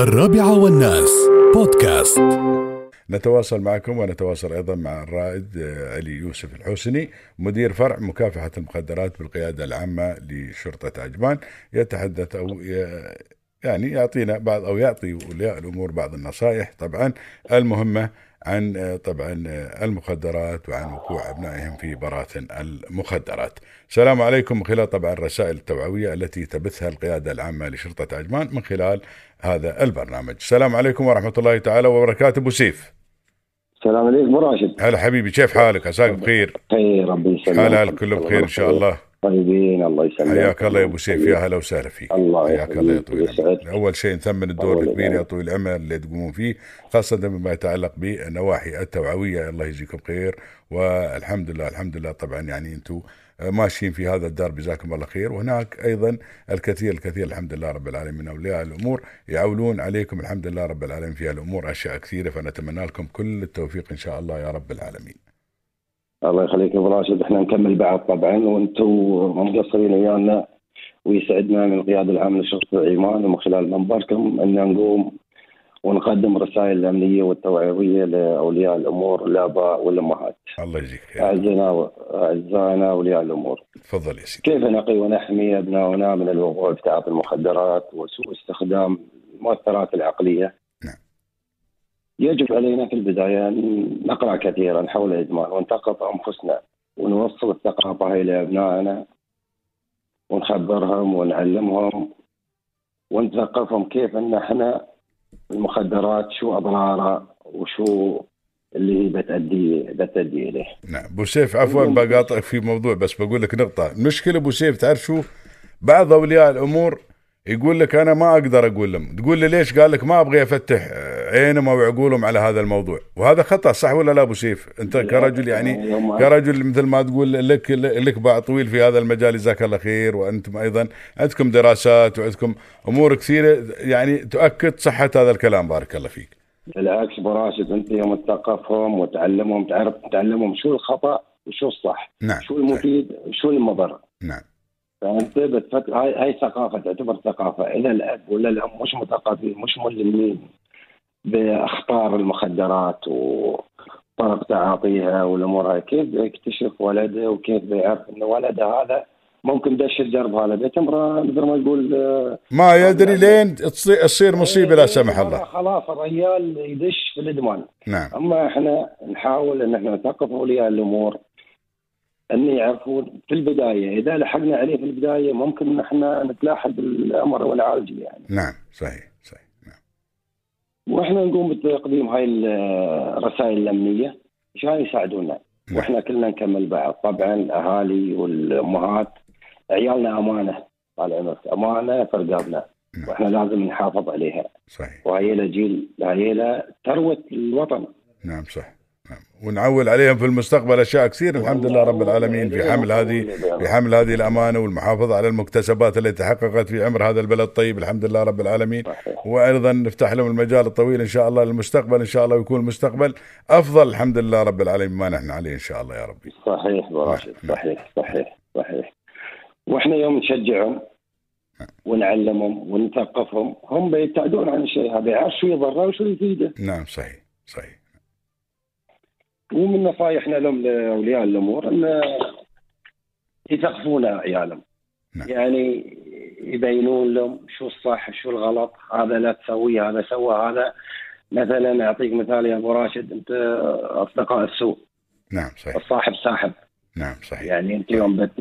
الرابعة والناس. بودكاست. نتواصل معكم ونتواصل أيضا مع الرائد آه، علي يوسف الحسني مدير فرع مكافحة المخدرات بالقيادة العامة لشرطة عجمان يتحدث ي- يعني يعطينا بعض أو يعطي اولياء الأمور بعض النصائح طبعا المهمة عن آه، طبعا آه، المخدرات وعن وقوع أبنائهم في براثن المخدرات. السلام عليكم من خلال طبعا الرسائل التوعوية التي تبثها القيادة العامة لشرطة عجمان من خلال هذا البرنامج. السلام عليكم ورحمة الله تعالى وبركاته. أبو سيف. السلام عليكم. راشد. هلا حبيبي كيف حالك؟ عساك بخير؟ خير ربي يسلمك. حالك كله بخير إن شاء الله. طيبين الله يسلمك. حياك الله يا أبو سيف. يا هلا وسهلا فيك. الله حياك الله يا طويل. العمر. أول شيء نثمن الدور الكبير يا. طويل العمر اللي تقومون فيه خاصة بما يتعلق بالنواحي التوعوية. الله يجزيكم خير. والحمد لله الحمد لله. طبعا يعني أنتم ماشيين في هذا الدار جزاكم الله خير. وهناك أيضا الكثير الكثير الحمد لله رب العالمين. من أولياء الأمور يعولون عليكم الحمد لله رب العالمين. في الأمور أشياء كثيرة فنتمنى لكم كل التوفيق إن شاء الله يا رب العالمين. الله يخليك أبو راشد. إحنا نكمل بعض طبعا وأنتم مقصرين ويانا ويسعدنا من القياده العامه لشرطه الايمان ومن خلال منبركم إن نقوم ونقدم رسائل الأمنية والتوعوية لأولياء الأمور الآباء والأمهات. الله يجزيك أعزائنا أعزائنا أولياء الأمور. تفضل يا سيدي كيف نقي ونحمي ابنائنا من الوقوع في تعاطي المخدرات وسوء استخدام المؤثرات العقلية؟ نعم. يجب علينا في البداية أن نقرأ كثيرا حول الإدمان ونثقف أنفسنا ونوصل الثقافة هاي لابنائنا ونخبرهم ونعلمهم ونثقفهم كيف ان إحنا المخدرات شو أضرارها وشو اللي هي بتأدي بتأدي إليه. نعم أبو سيف عفوا بقاطعك في موضوع بس بقول لك نقطة. المشكلة أبو سيف تعرف شو؟ بعض أولياء الأمور يقول لك أنا ما أقدر أقول لهم. تقول لي ليش؟ قال لك ما أبغى أفتح آه، عينهم أو عقولهم على هذا الموضوع. وهذا خطأ صح ولا لا أبو سيف؟ أنت كرجل يعني كرجل مثل ما تقول لك لك باع طويل في هذا المجال جزاك الله خير. وأنتم أيضا عندكم دراسات وعندكم أمور كثيرة يعني تؤكد صحة هذا الكلام. بارك الله فيك. بالعكس ابو راشد أنت يوم تثقفهم وتعلمهم تعرف تعلمهم شو الخطأ وشو الصح. نعم. شو المفيد وشو المضر. نعم. فأنت بتفكر هاي هاي ثقافة تعتبر ثقافة. اذا الأب ولا الأم مش مثقفين مش ملمين. باخطار المخدرات وطرق تعاطيها والأمور هاي. كيف بيكتشف ولده وكيف بيعرف ان ولده هذا ممكن دش الدرب هذا بيتمره مثل ما يقول آه، ما يدري لين تصير مصيبة لا سمح الله. خلاص الرجال يدش في الإدمان. نعم. أما إحنا نحاول إن إحنا نثقف أولياء الأمور إن يعرفون في البداية. إذا لحقنا عليه في البداية ممكن إن إحنا نتلاحق الامر والعالج يعني. نعم صحيح. وإحنا نقوم بتقديم هاي الرسائل الأمنية عشان يساعدونا؟ نعم. وإحنا كلنا نكمل بعض طبعا الاهالي والأمهات عيالنا أمانة طال عمرك أمانة في رقابنا. نعم. وإحنا لازم نحافظ عليها. صحيح. وهي جيل هي ثروة الوطن. نعم صح ونعول عليهم في المستقبل أشياء كثير الحمد لله رب العالمين. في حمل هذه في حمل هذه الأمانة والمحافظة على المكتسبات التي تحققت في عمر هذا البلد الطيب. الحمد لله رب العالمين. وأيضا نفتح لهم المجال الطويل إن شاء الله للمستقبل. إن شاء الله ويكون المستقبل أفضل. الحمد لله رب العالمين. ما نحن عليه إن شاء الله يا ربي. صحيح نعم. صحيح. صحيح. صحيح. وإحنا يوم نشجعهم ونعلمهم ونثقفهم هم بيبتعدون عن الشيء هذا. يعرف شو يضره وشو يفيده. نعم صحيح. صحيح. ومن نصائحنا لهم لأولياء الأمور أن يثقفون عيالهم. نعم. يعني يبينون لهم شو الصح شو الغلط هذا لا تسويه هذا سوى هذا مثلا أعطيك مثال يا أبو راشد أنت أصدقاء السوء. نعم صحيح. الصاحب ساحب. نعم صحيح. يعني أنت يوم بت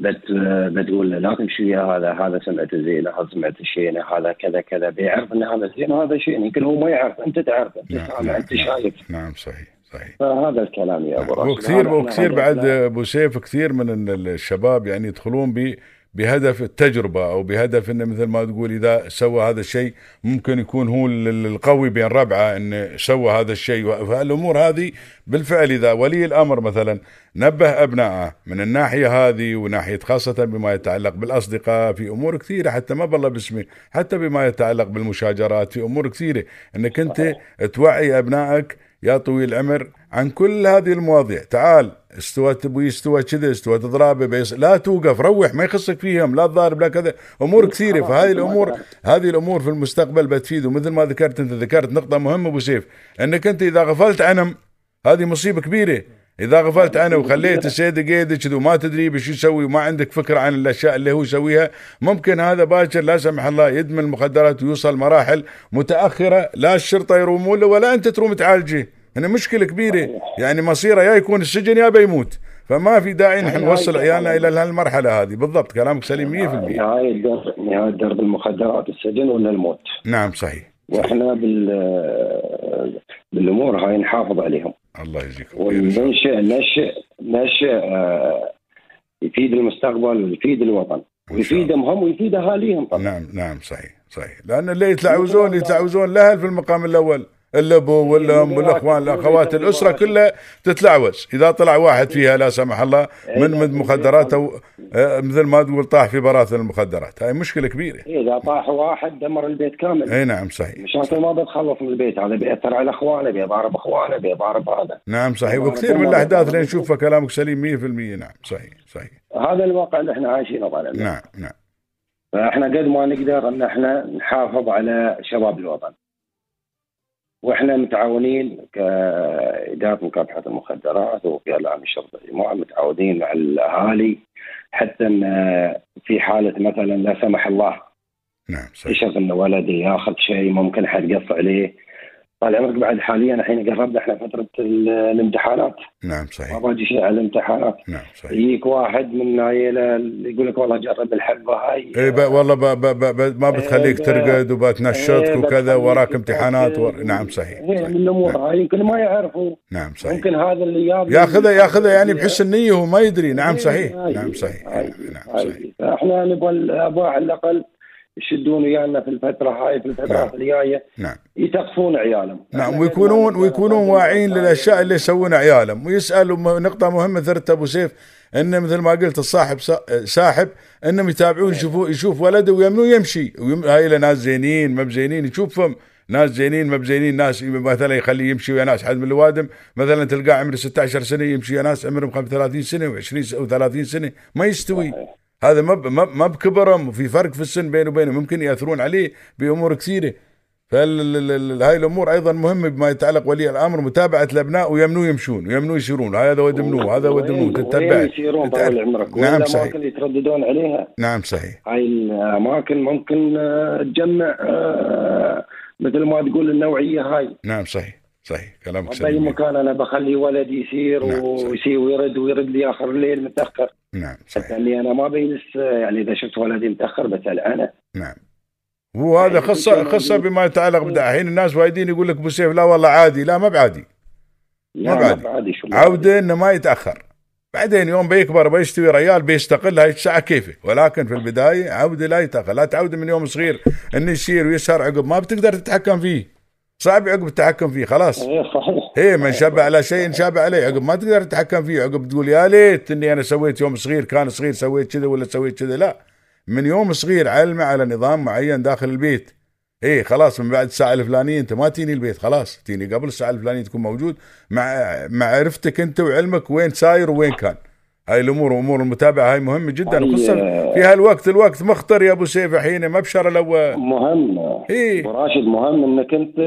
بتقول له لا تمشي ويا هذا هذا سمعته زينه هذا سمعته شينه هذا كذا كذا. بيعرف إن هذا زين وهذا شين يمكن هو ما يعرف أنت تعرف أنت نعم سامع أنت نعم شايف. نعم صحيح صحيح. فهذا الكلام يا أبو راشد. وكثير وكثير بعد أبو سيف كثير من ال- الشباب يعني يدخلون ب بهدف التجربة أو بهدف إنه مثل ما تقول إذا سوى هذا الشيء ممكن يكون هو ال- ال- القوي بين ربعة إنه سوى هذا الشيء. فالأمور هذه بالفعل إذا ولي الأمر مثلا نبه ابنائه من الناحية هذه وناحية خاصة بما يتعلق بالأصدقاء في أمور كثيرة حتى ما بالله باسمه حتى بما يتعلق بالمشاجرات في أمور كثيرة. إنك أنت توعي أبنائك يا طويل العمر عن كل هذه المواضيع. تعال استوى تبغي استوى كذا استوى تضربه بيص لا توقف روح ما يخصك فيهم لا تضارب لا كذا. أمور كثيرة فهذه الأمور هذه الأمور في المستقبل بتفيد. ومثل ما ذكرت أنت ذكرت نقطة مهمة أبو سيف أنك أنت إذا غفلت عنهم هذه مصيبة كبيرة. إذا غفلت عنه وخليت السيد قيد كذا وما تدري بش يسوي وما عندك فكرة عن الأشياء اللي هو يسويها. ممكن هذا باكر لا سمح الله يدمن المخدرات ويوصل مراحل متأخرة لا الشرطة يرومون له ولا أنت تروم تعالجه هنا مشكلة كبيرة. يعني مصيره يا يكون السجن يا بيموت. فما في داعي نحن نوصل عيالنا إلى هالمرحلة هذه. بالضبط كلامك سليم 100% نهاية درب نهاية درب المخدرات السجن ولا الموت. نعم صحيح. وإحنا بال بالأمور هاي نحافظ عليهم. الله الله. وننشئ نشئ نشئ يفيد المستقبل ويفيد الوطن. ويفيدهم هم ويفيد اهاليهم طبعا. نعم نعم صحيح صحيح. لأن اللي يتلعوزون يتلعوزون الاهل في المقام الأول؟ الابو والام والاخوان الأخوات الأسرة كلها تتلعوز إذا طلع واحد فيها لا سمح الله من من مخدرات أو آه، مثل ما تقول طاح في براثن المخدرات. هاي مشكلة كبيرة. إذا طاح واحد دمر البيت كامل. إي نعم صحيح. مشاكل ما بتخلص من البيت هذا بيأثر على أخوانه بيضارب أخوانه بيضارب هذا. نعم صحيح. وكثير من الأحداث اللي نشوفها كلامك سليم 100% نعم صحيح صحيح. هذا الواقع اللي إحنا عايشينه طبعا نعم نعم. فإحنا قد ما نقدر إن إحنا نحافظ على شباب الوطن. وإحنا متعاونين كاداره مكافحة المخدرات وفي اعلام الشرطه الجماعه متعاونين مع الأهالي حتى إن في حالة مثلا لا سمح الله نعم صحيح. اكتشف ان ولدي ياخذ شيء ممكن حد قص عليه. طال عمرك بعد حاليا الحين قربنا إحنا فترة ال- الامتحانات. نعم ما صحيح باجي شيء على الامتحانات. نعم صحيح. يجيك واحد من عيله اللي يقول لك والله جرب الحبه هاي. اي والله ب ب ب ب ما بتخليك إيه، ترقد وبتنشطك إيه، وكذا بتخليك وراك امتحانات و... تفكر. نعم صحيح, هي صحيح. من الأمور هاي يمكن ما يعرفوا. نعم صحيح. ممكن هذا اللي جاب ياخذها ياخذها يعني بحس النية وهو ما يدري. نعم إيه، صحيح. نعم صحيح. نعم. صحيح. فإحنا نبغى الاباء على الأقل يشدون ويانا في الفترة هاي في الفترات نعم. الجاية. نعم. يثقفون عيالهم. نعم ويكونون ويكونون واعيين للأشياء اللي يسوونها عيالهم. ويسألوا نقطة مهمة ذكرتها أبو سيف إن مثل ما قلت الصاحب سا- ساحب إنهم يتابعون يشوفوا يشوف ولده ويمنوه يمشي. ويم... هاي له ناس زينين ما بزينين يشوفهم. ناس زينين ما بزينين ناس مثلا يخليه يمشي ويا ناس. حد من الوادم مثلا تلقاه عمره 16 سنة يمشي ويا ناس عمرهم 35 سنة و20 أو 30 سنة. ما يستوي. هذا ما ما بكبرهم وفي فرق في السن بينه وبينه ممكن يأثرون عليه بأمور كثيرة. فهاي الأمور أيضا مهمة بما يتعلق ولي الأمر متابعة الأبناء ويمنوا يمشون ويمنوا يسيرون هذا ود منو هذا ود منو وين- تتبع يسيرون طول عمرك. نعم صحيح. اللي يترددون عليها نعم صحيح. هاي الأماكن ممكن آه، تجمع آه، مثل ما تقول النوعية هاي. نعم صحيح. صحيح كلامك باي سليم مكان أنا بخلي ولدي يسير نعم، ويسير ويرد ويرد لي آخر الليل متأخر. نعم حتى صحيح. إني أنا ما آه، يعني إذا شفت ولدي متأخر بسال أنا نعم. وهذا خاصة خاصة بما يتعلق الحين الناس وايدين يقول لك أبو سيف لا والله عادي. لا ما بعادي. ما شو عودة إنه ما يتأخر. بعدين يوم بيكبر بيستوي ريال بيستقل هاي الساعة كيفه ولكن في البداية عودة لا يتأخر. لا تعود من يوم صغير إنه يسير ويسهر عقب ما بتقدر تتحكم فيه. صعب عقب التحكم فيه خلاص. إيه صحيح. إيه من شب على شيء شاب عليه. عقب ما تقدر تتحكم فيه عقب تقول يا ليت إني أنا سويت يوم صغير كان صغير سويت كذا ولا سويت كذا لا. من يوم صغير علمه على نظام معين داخل البيت. إيه خلاص من بعد الساعة الفلانية أنت ما تيني البيت خلاص. تيني قبل الساعة الفلانية تكون موجود مع معرفتك أنت وعلمك وين ساير وين كان. هاي الأمور وامور المتابعة هاي مهمة جدا هاي- وخصوصا في هالوقت الوقت مخطر يا أبو سيف الحين ما بشر الأول مهم. أبو راشد مهم إنك أنت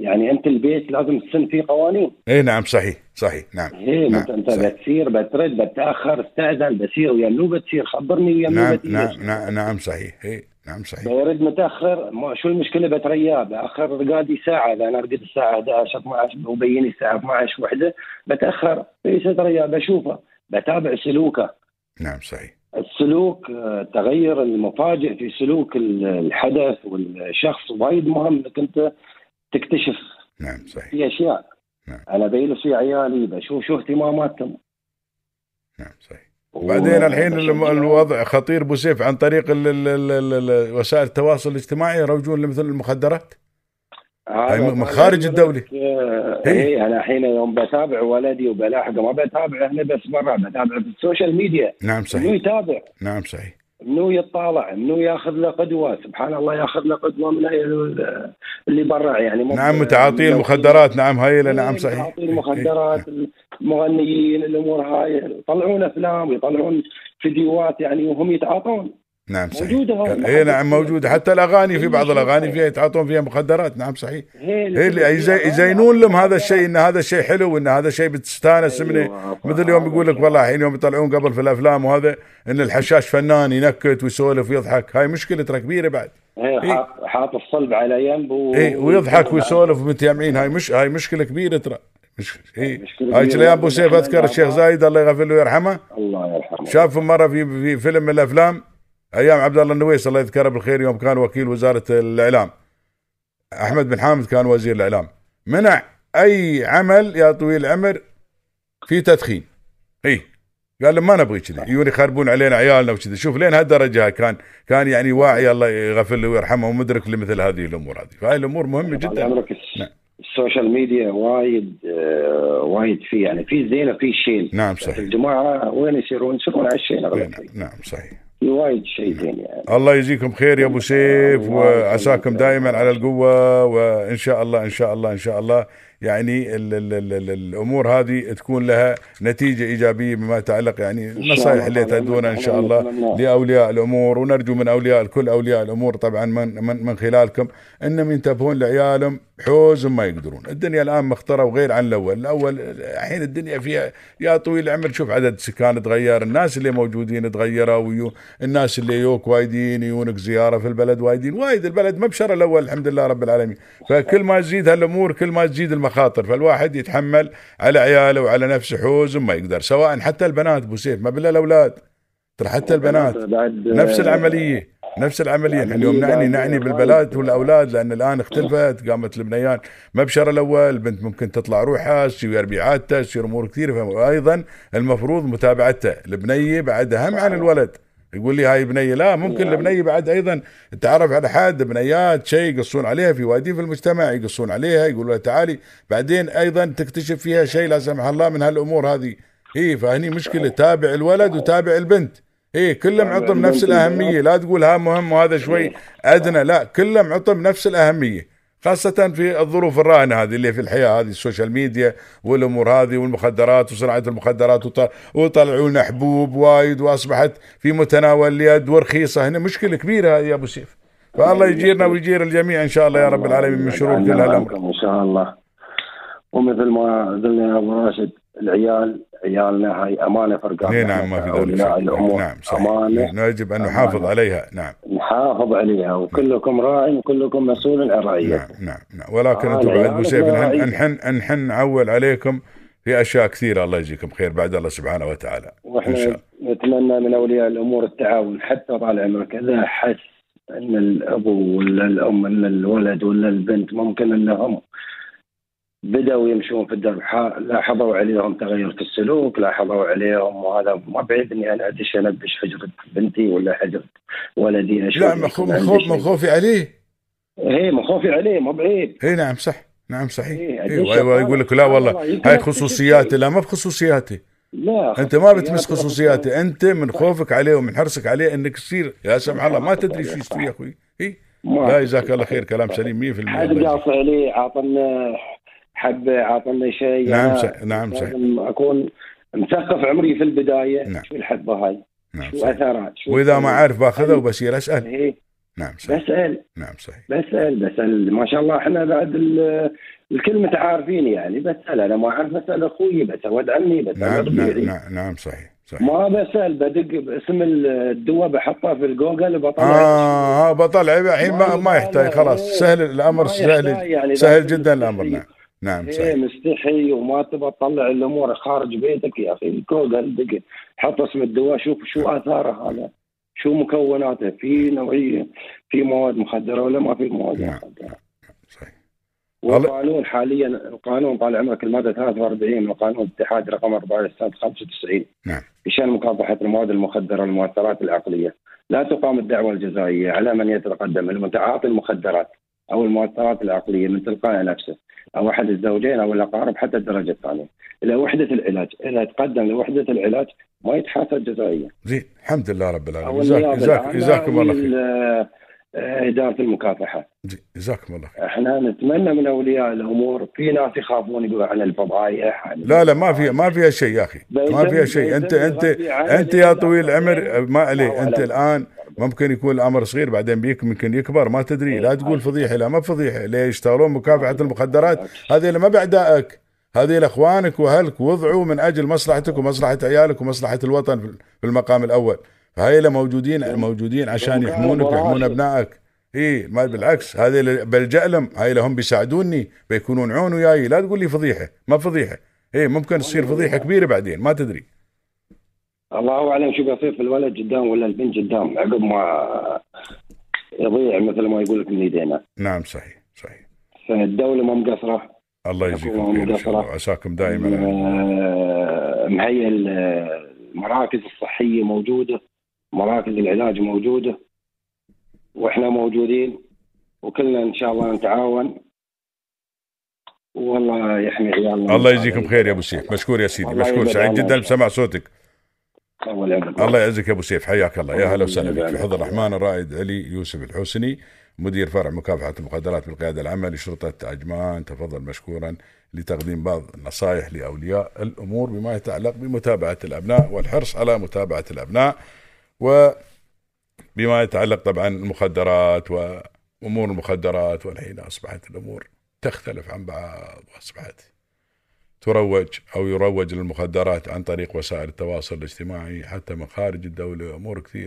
يعني أنت البيت لازم تسن فيه قوانين. إيه نعم صحيح صحيح نعم. إيه نعم أنت صحيح. بتسير بترد بتأخر استاذن بسير ويا منو بتسير خبرني ويا منو نعم بتسير. نعم نعم نعم صحيح إيه نعم صحيح. بيرد متأخر شو المشكلة بترياه باخر رقادي ساعة إذا أنا رقدت الساعة 11 12 وبيني الساعة 12 وحدة بتأخر ليش اترياه بشوفه. بتابع سلوكه. نعم صحيح. السلوك آه، التغير المفاجئ في سلوك ال- الحدث والشخص وايد مهم إنك أنت تكتشف نعم صحيح. في أشياء. نعم. أنا بجلس في عيالي بشوف شو اهتماماتهم. نعم صحيح. بعدين الحين. الوضع خطير أبو سيف عن طريق ال ال ال ال ال وسائل التواصل الاجتماعي يروجون مثل المخدرات؟ هاي خارج الدولة. آه، إيه. إيه أنا الحين يوم بتابع ولدي وبلاحقه ما بتابعه هنا بس برا بتابعه في ال social media. نعم صحيح. يتابع؟ نعم صحيح. منو يطالع منو ياخذ له قدوة؟ سبحان الله ياخذ له قدوة من هاي ال- اللي برا يعني نعم متعاطي المخدرات نعم هايله نعم إيه، صحيح. متعاطي المخدرات المغنيين الأمور هاي. يطلعون أفلام يطلعون فيديوهات يعني وهم يتعاطون. نعم صحيح. موجودة هون. اي نعم موجودة. حتى الأغاني في بعض الأغاني فيها يتعاطون فيها مخدرات. نعم صحيح. هي يزينون لهم هذا الشيء إن هذا الشيء حلو وإن هذا الشيء بتستانس منه أيوة، مثل اليوم يقول لك والله الحين يوم يطلعون قبل في الأفلام وهذا إن الحشاش فنان ينكت ويسولف ويضحك. هاي مشكلة ترى كبيرة بعد. هي حاط حاط الصلب على جنب و... اي ويضحك ويسولف ومتجمعين هاي مش هاي مشكلة كبيرة ترى. مش اي مشكلة هاي. الأيام أبو سيف أذكر الشيخ زايد الله يغفر له ويرحمه. الله يرحمه. شاف مرة في في فيلم من الأفلام أيام عبد الله النويس الله يذكره بالخير يوم كان وكيل وزارة الإعلام. أحمد بن حامد كان وزير الإعلام. منع أي عمل يا طويل العمر في تدخين. اي قال لهم ما نبغي كذي. يجون يخربون علينا عيالنا وكذي. شوف لين هالدرجة كان كان يعني واعي الله يغفر له ويرحمه ومدرك لمثل هذه الأمور هذه. فهاي الأمور مهمة جدا. نعم. ال social media وايد آه، وايد في يعني في زين وفي شين نعم صحيح. الجماعة وين يصيرون؟ يصيرون على الشين نعم. نعم صحيح. وايد شيء زين يعني. الله يجزيكم خير يا أبو سيف وعساكم دائما على القوة وإن شاء الله إن شاء الله إن شاء الله. يعني ال ال ال ال الأمور هذه تكون لها نتيجة إيجابية بما يتعلق يعني النصائح اللي تأدونها إن شاء الله لأولياء الأمور. ونرجو من أولياء كل أولياء الأمور طبعا من من, من خلالكم. انهم ينتبهون لعيالهم حوز ما يقدرون، الدنيا الآن مخطره وغير عن الأول، الأول الحين الدنيا فيها يا طويل العمر شوف عدد السكان تغير، الناس اللي موجودين تغيروا ويو الناس اللي يوك وايدين يونك زيارة في البلد وايدين، وايد البلد ما بشر الأول الحمد لله رب العالمين، فكل ما تزيد هالأمور كل ما تزيد المخاطر، فالواحد يتحمل على عياله وعلى نفسه حوز ما يقدر، سواء حتى البنات أبو سيف ما بالله الأولاد ترى حتى البنات نفس العملية. نفس العملية. إحنا اليوم نعني نعني بالبنات والأولاد لأن الآن اختلفت. قامت البنيان ما بشر الأول البنت ممكن تطلع روحها تسوي ربيعاتها تصير أمور كثيرة. وأيضا المفروض متابعتها. البنية بعد اهم عن الولد. يقول لي هاي بنية. لا ممكن البنية بعد أيضا تعرف على حد. بنيات شيء يقصون عليها. في وايدين في المجتمع يقصون عليها. يقولوا لها تعالي. بعدين أيضا تكتشف فيها شيء لا سمح الله من هالأمور هذه. اي فهني مشكلة. تابع الولد وتابع البنت. إيه كلهم عطهم نفس الأهمية. لا. تقول ها مهم وهذا شوي أدنى. لا كلهم عطهم نفس الأهمية خاصة في الظروف الراهنة هذه اللي في الحياة هذه ال social media والأمور هذه والمخدرات وصناعة المخدرات وط- وطلعوا لنا حبوب وايد وأصبحت في متناول اليد ورخيصة. هنا مشكلة كبيرة هذه يا أبو سيف. فالله يجيرنا ويجير الجميع إن شاء الله يا رب العالمين من شرور كل هالأمر. إن شاء الله. ومثل ما قلنا يا أبو راشد العيال عيالنا هاي أمانة فرقان إيه نعم ما في ذلك نعم صحيح. أمانة يجب أن نحافظ عليها. نعم. نحافظ عليها وكلكم راع وكلكم مسؤول عن رعيته نعم نعم نعم. ولكن آه، أنتم بعد أبو سيف نحن. نحن نعول عليكم في أشياء كثيرة. الله يجزيكم خير بعد الله سبحانه وتعالى. إن وإحنا نتمنى من أولياء الأمور التعاون حتى طال عمرك إذا حس أن الأبو ولا الأم ان الولد ولا البنت ممكن أنهم بدأوا يمشون في الدرب. لاحظوا عليهم تغير في السلوك لاحظوا عليهم وهذا ما بعيد اني أنا أدش أنبش حجرة بنتي ولا حجرة ولدي. لا من خوف من خوفي عليه. إيه من خوفي عليه ما بعيد. اي نعم صح. نعم صحيح. إيه، إيه يقول لك لا والله. يمكن هاي خصوصياتي. لا ما بخصوصياتي لا أنت ما بتمس خصوصياتي. أنت من خوفك عليه ومن حرصك عليه إنك تصير. يا سمح الله ما تدري شو يستوي يا أخوي. اي لا جزاك الله خير كلام سليم 100% حد قاص عليه عطنا حبة عطنا شيء نعم أنا صح- نعم صحيح. لازم أكون مثقف عمري في البداية. نعم. شو الحبة هاي؟ نعم شو صحيح. اثارات شو وإذا ما أعرف بأخذها وبصير أسأل. إيه، نعم صحيح بسأل. نعم صحيح بسأل بسأل. ما شاء الله إحنا بعد ال- الكل متعارفين يعني. بسأل أنا ما أعرف بسأل أخوي بسأل ولد عمي بسأل نعم. نعم نعم نعم صحيح صحيح. ما بسأل بدق باسم الدواء بحطه في الجوجل بطلع. آه بطلع. الحين ما ما يحتاج خلاص. سهل الأمر سهل يعني سهل جدا الأمر. نعم. نعم إيه صحيح. مستحي وما تبغى تطلع الأمور خارج بيتك يا أخي الجوجل دق حط اسم الدواء شوف شو آثاره هذا شو مكوناته في نوعية في مواد مخدرة ولا ما في مواد نعم. مخدرة. صحيح. والقانون حاليا القانون طال عمرك المادة 43 من القانون الاتحادي رقم 4 سنه 95 نعم. بشأن مكافحة المواد المخدرة والمؤثرات العقلية. لا تقام الدعوة الجزائية على من يتقدم المتعاطي المخدرات أو المؤثرات العقلية من تلقاء نفسه. أو أحد الزوجين أو الأقارب حتى الدرجة الثانية. إلى وحدة العلاج. إذا تقدم لوحدة العلاج ما يتحاسب جزائيا زين الحمد لله رب العالمين. جزاك جزاكم الله خير. آه، إدارة المكافحه جزاكم الله خير. إحنا نتمنى من أولياء الأمور في ناس يخافون يقولوا عن الفضايح عن لا لا ما فيها ما فيها شيء يا أخي. ما فيها شيء. انت انت أنت يا طويل العمر ما عليه أنت الآن ممكن يكون الأمر صغير بعدين بيك ممكن يكبر ما تدري. لا تقول فضيحة لا ما فضيحة. ليه يشتغلون مكافحة المخدرات. هذه اللي ما باعدائك هذه اخوانك وأهلك. وضعوا من أجل مصلحتك ومصلحة عيالك ومصلحة الوطن في- المقام الأول. اللي موجودين موجودين عشان يحمونك ويحمون. أبنائك. اي ما بالعكس. هذه لهم هاي اللي هم بيساعدوني بيكونون عون وياي. لا تقول لي فضيحة. ما فضيحة. اي ممكن تصير فضيحة كبيرة بعدين. ما تدري. الله أعلم شو بيصير في الولد قدام ولا البنت قدام عقب ما يضيع مثل ما يقول لك من ايدينا نعم صحيح صحيح. فالدولة ما مقصرة. الله يجزيكم خير إن شاء الله. وعساكم دائما. آه، مهيئ المراكز الصحية موجودة مراكز العلاج موجودة وإحنا موجودين وكلنا إن شاء الله نتعاون. والله يحمي عيالنا. الله يجزيكم خير يا أبو سيف. مشكور يا سيدي مشكور. سعيد جدا. بسمع صوتك. الله يعزك يا أبو سيف حياك الله. يا هلا وسهلا بك في يبارك حضر الرحمن الرائد علي يوسف الحسني مدير فرع مكافحة المخدرات بالقيادة العامة لشرطة عجمان تفضل مشكورا لتقديم بعض النصائح لأولياء الأمور بما يتعلق بمتابعة الأبناء والحرص على متابعة الأبناء وبما يتعلق طبعا المخدرات وأمور المخدرات والحين أصبحت الأمور تختلف عن بعض واصبحت تروج أو يروج للمخدرات عن طريق وسائل التواصل الاجتماعي حتى من خارج الدولة امور كثير